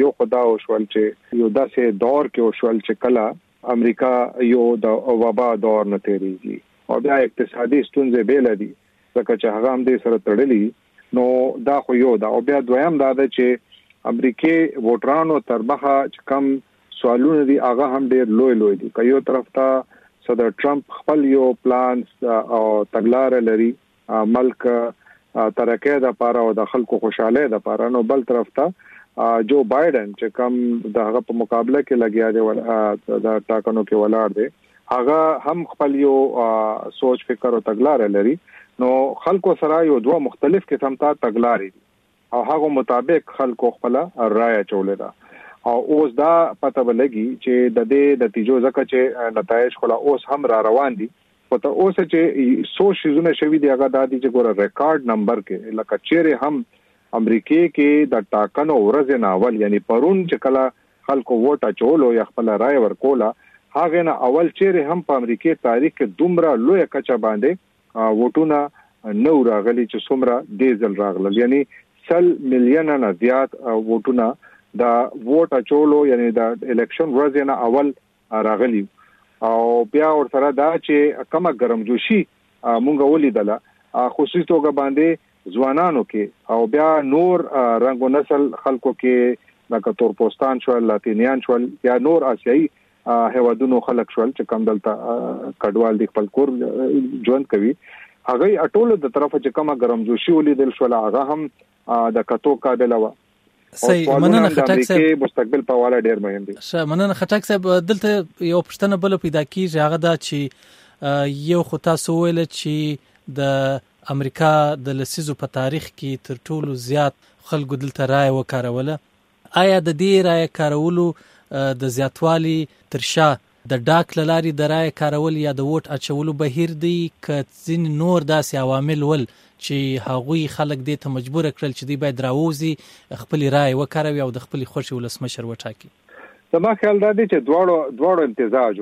يو خو دا وشول چې يو داسې دور کې وشول چې کله امریکا يو د وبا دور نه تېرېږي او بیا اقتصادي ستونزې بېله دي ځکه چې هغه هم دې سره تړلي نو دا خو يو ده او بیا دویم دا ده چې امریکې ووټرانو تر مخه چې کم سوالونه دي هغه هم ډېر لوی لوی دي که یو طرف ته صدر ټرمپ خپل یو پلان او تګلاره لري ملک ترقۍ لپاره او د خلکو خوشحالۍ لپاره نو بل طرف ته جو بایډن چې کوم د هغه په مقابله کې لګیا دی ول د ټاکنو کې ولاړ دی هغه هم خپل یو سوچ فکر او تګلارې لري نو خلکو سره یو دوه مختلف قسم ته تګلارې دي او هغو مطابق خلکو خپله رایه اچولې ده او اوس دا پته به لګي چې د دې نتیجو ځکه چې نتایج خو لا اوس هم را روان دي خو تر اوسه چې څو شیزونه شوي دي هغه دا دي چې ګوره ریکارډ نمبر کې لکه چیرې هم امریکې کې د ټاکنو ورځې نه اول یعنی پرون چې کله خلکو ووټ اچولو یا خپله رایه ورکوله هغې نه اول چیرې هم په امریکې تاریخ کې دومره لویه کچه باندې ووټونه نه وو راغلي چې څومره دې ځل راغلل یعنې سل ملیونه نه زیات ووټونه د ووټ اچولو یعنې د الیکشن ورځې نه اول راغلي او بیا ورسره دا چې کومه ګرمجوشي مونږ ولیدله خصوصي توګه باندې ځوانانو کې او بیا نور رنګ و نسل خلکو کې لکه تورپوستان شول لاتینیان شول یا نور آسیایي هیوادونو خلک شول چې کم دلته کډوال دي خپل کور ژوند کوي هغه اټول د طرفه چې کومه ګرمجوشي ولیدل شو هغه هم د کتو قابل و صحیح مننه خټک صاحب مستقبل په والا ډیر مهم دي شه مننه خټک صاحب دلته یو پښتنه بل پیدا کیږي هغه دا چې یو خو تاسو ویل چې د امریکا د لسیزو په تاریخ کې تر ټولو زیات خلکو دلته رائے وکاروله ایا د دې رایه کارولو د زیاتوالي تر شا د ډاک له لارې د رایه کارول یا د ووټ اچولو بهیر دی که ځینې نور داسې عوامل ول چې هغوی خلک دې ته مجبور کړل چې دوی باید راووځي خپلې رایې وکاروي او د خپلې خوښې ولسمشر وټاکي زما خیال دا دی چې دواړو دواړو امتزاج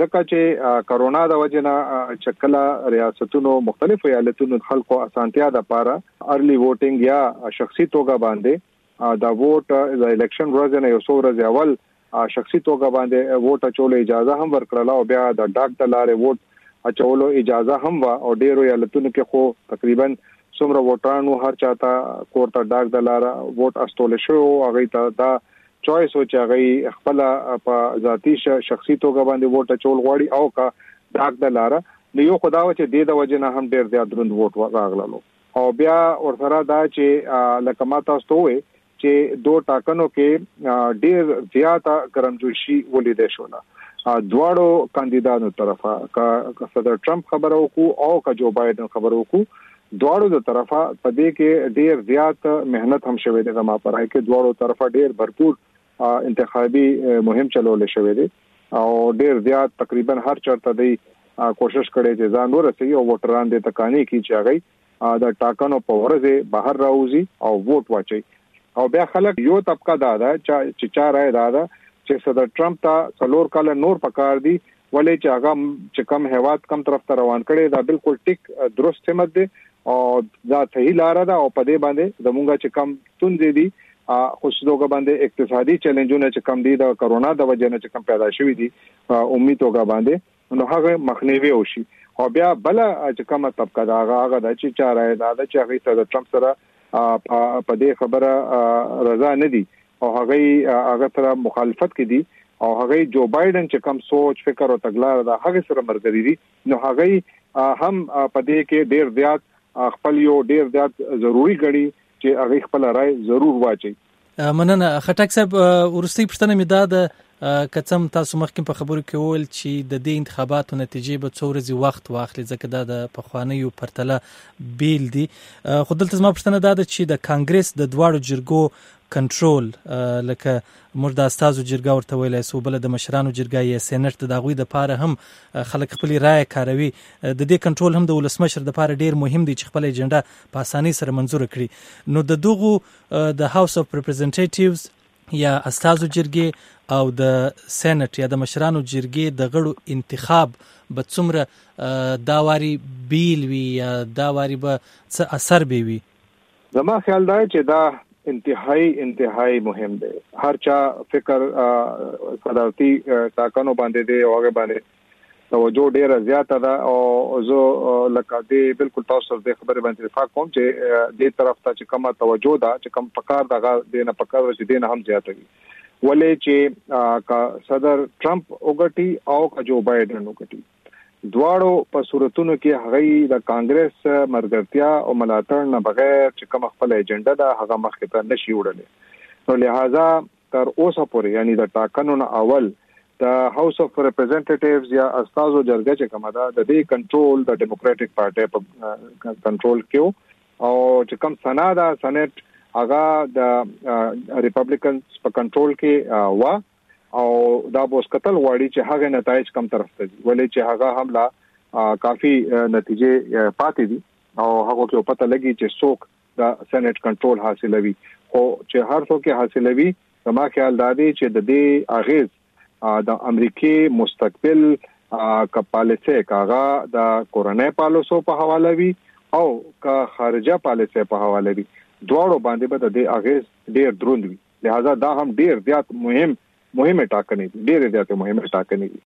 ځکه چې کرونا د وجې نه چې کله ریاستونو مختلفو ایالتونو خلکو اسانتیا د پاره ارلی ووټینګ یا شخصي توګه باندې د ووټ د الیکشن ورځ نه یو څو ورځې اول شخصي توګه باندې ووټ اچولو اجازه هم ورکړله او بیا د ډاک د لارې ووټ اچولو اجازه هم وه او ډیرو ایالتونو کې خو تقریبا څومره ووټرانو هر چاته کور ته ډاک د لار ووټ استول شو او هغه ته دا چويس و چې هغه خپل په ذاتی شخصي توګه باندې ووټ چول غواړي او کا ډاک د لار نو یو خداو چې د د وجه نه هم ډیر زیات دروند ووټ راغللو او بیا ورسره دا چې لکه ما تاسو ته وویل چې دو ټاکنو کې ډیر زیاته ګرمجوشي ولیدل شوله دواړو کاندیدانو طرفه که صدر ټرمپ خبره وکړو او که جو بایډن خبره وکړو دواړو د طرفه په دې کې ډیر زیات مهنت هم شوی دی زما په رای کې دواړو طرفه ډیر بھرپور انتخابي مهم چلول شوی دی او ډېر زیات تقریبا هر چرته دی کوشش کړی چې ځان ورسوي او ووټران دې ته قانع کړي چې هغوی د ټاکنو په ورځ بهر راوځي او ووټ واچوي او بیا خلک یو طبقه دا ده چې چا رایه دا ده چې صدر ټرمپ ته څلور کاله نور پکار دي ولې چې هغه چې کوم هیواد کم طرف ته روان کړي دا بالکل ټیک درست همت دی او دا صحیح لار ده او په دې باندې زمونږ چې کم ستونزې دي خصوصا باندې اقتصادي چیلنجونه چې کم دي د کرونا د وجې نه چې کم پیدا شوی دي عمومي توګه باندې نو هغه مخنیوي وشي او بیا بل چې کومه طبقه دا هغه د چې چاره دا چې هغه سره ترامپ سره په دې خبره رضا نه دي او هغه هغه سره مخالفت کې دي او هغه جو بایدن چې کم سوچ فکر او تګلار ده هغه سره مرګري دي نو هغه هم په دې کې ډیر زیات خپل یو ډیر زیات ضروری ګړي چې هغه خپل رائے ضرور واچي مننه خټک صاحب ورستۍ پښتنه مې دا ده کڅم تاسو مخکې په خبرو کې وول چې د دې انتخاباتو نتیجې به څو ورځې وخت واخلي ځکه دا د پخوانیو پرتله بیل دي خو دلته زما پښتنه دا ده چې د کانګرس د دواړو جرګو کنټرول لکه موږ د استادو جرګه ورته ویلای سو بل د مشرانو جرګه یا سېنات د دغوی د پاره هم خلک خپل رائے کاروي د دې کنټرول هم د ولسمشر د پاره ډیر مهم دی چې خپل ایجنډا په اسانۍ سره منزور کړي نو د دغو د هاوس اف ریپرزنټیټیوز یا استازو جرګې او د سېنات یا د مشرانو جرګې د غړو انتخاب به څومره دا واری بیل وي یا دا واری به څه اثر به وي زما خیال دا چې دا انتهایی انتهایی مهم دی هر چا فکر صدارتي ټاکنو باندې دی او هغه باندې توجه ډیره زیاته ده او زه لکه دې بالکل تاسو سره د خبرې باندې اتفاق کوم چې دې طرف ته چې کومه توجه ده چې کوم پکار دغه دې نه پکار چې دې نه هم زیاته وي ولې چې کا صدر ترامپ وګټي او کا جو بایډن وګټي دواړو په صورتونو کې هغه د کانګرس مرګرتیا او ملاتړ نه بغیر چې کوم خپل ایجنډا ده هغه مخکې ته نشي وړلې نو لہذا تر اوسه پورې یعنی د ټاکنو نه اول د هاوس اف ریپریزنټیټیوز یا استازو جرګه چې کومه ده د دې کنټرول د ډیموکراټیک پارټي په کنټرول کې او چې کوم سنا ده سنټ هغه د ریپبلیکنز په کنټرول کې و او دا بوس قتل غواړي چې هغه نتایج کم طرف ته ولې چې هغه حمله کافي نتیجې پاتې دي او هغه کې پته لګي چې څوک د سېنېټ کنټرول حاصلوي، خو چې هر څوک یې حاصلوي، زما خیال دا دی چې د دې اغېز د امریکې مستقبل که پالیسۍ، که هغه د کورنۍ پالیسو په حواله وي او که خارجه پالیسۍ په حواله وي، دواړو باندې به د دې اغېز ډېر دروند وي. لهذا دا هم ډېر زیات مهم مهمې ټاکنې دي، ډېرې زیاتې مهمې ټاکنې دي.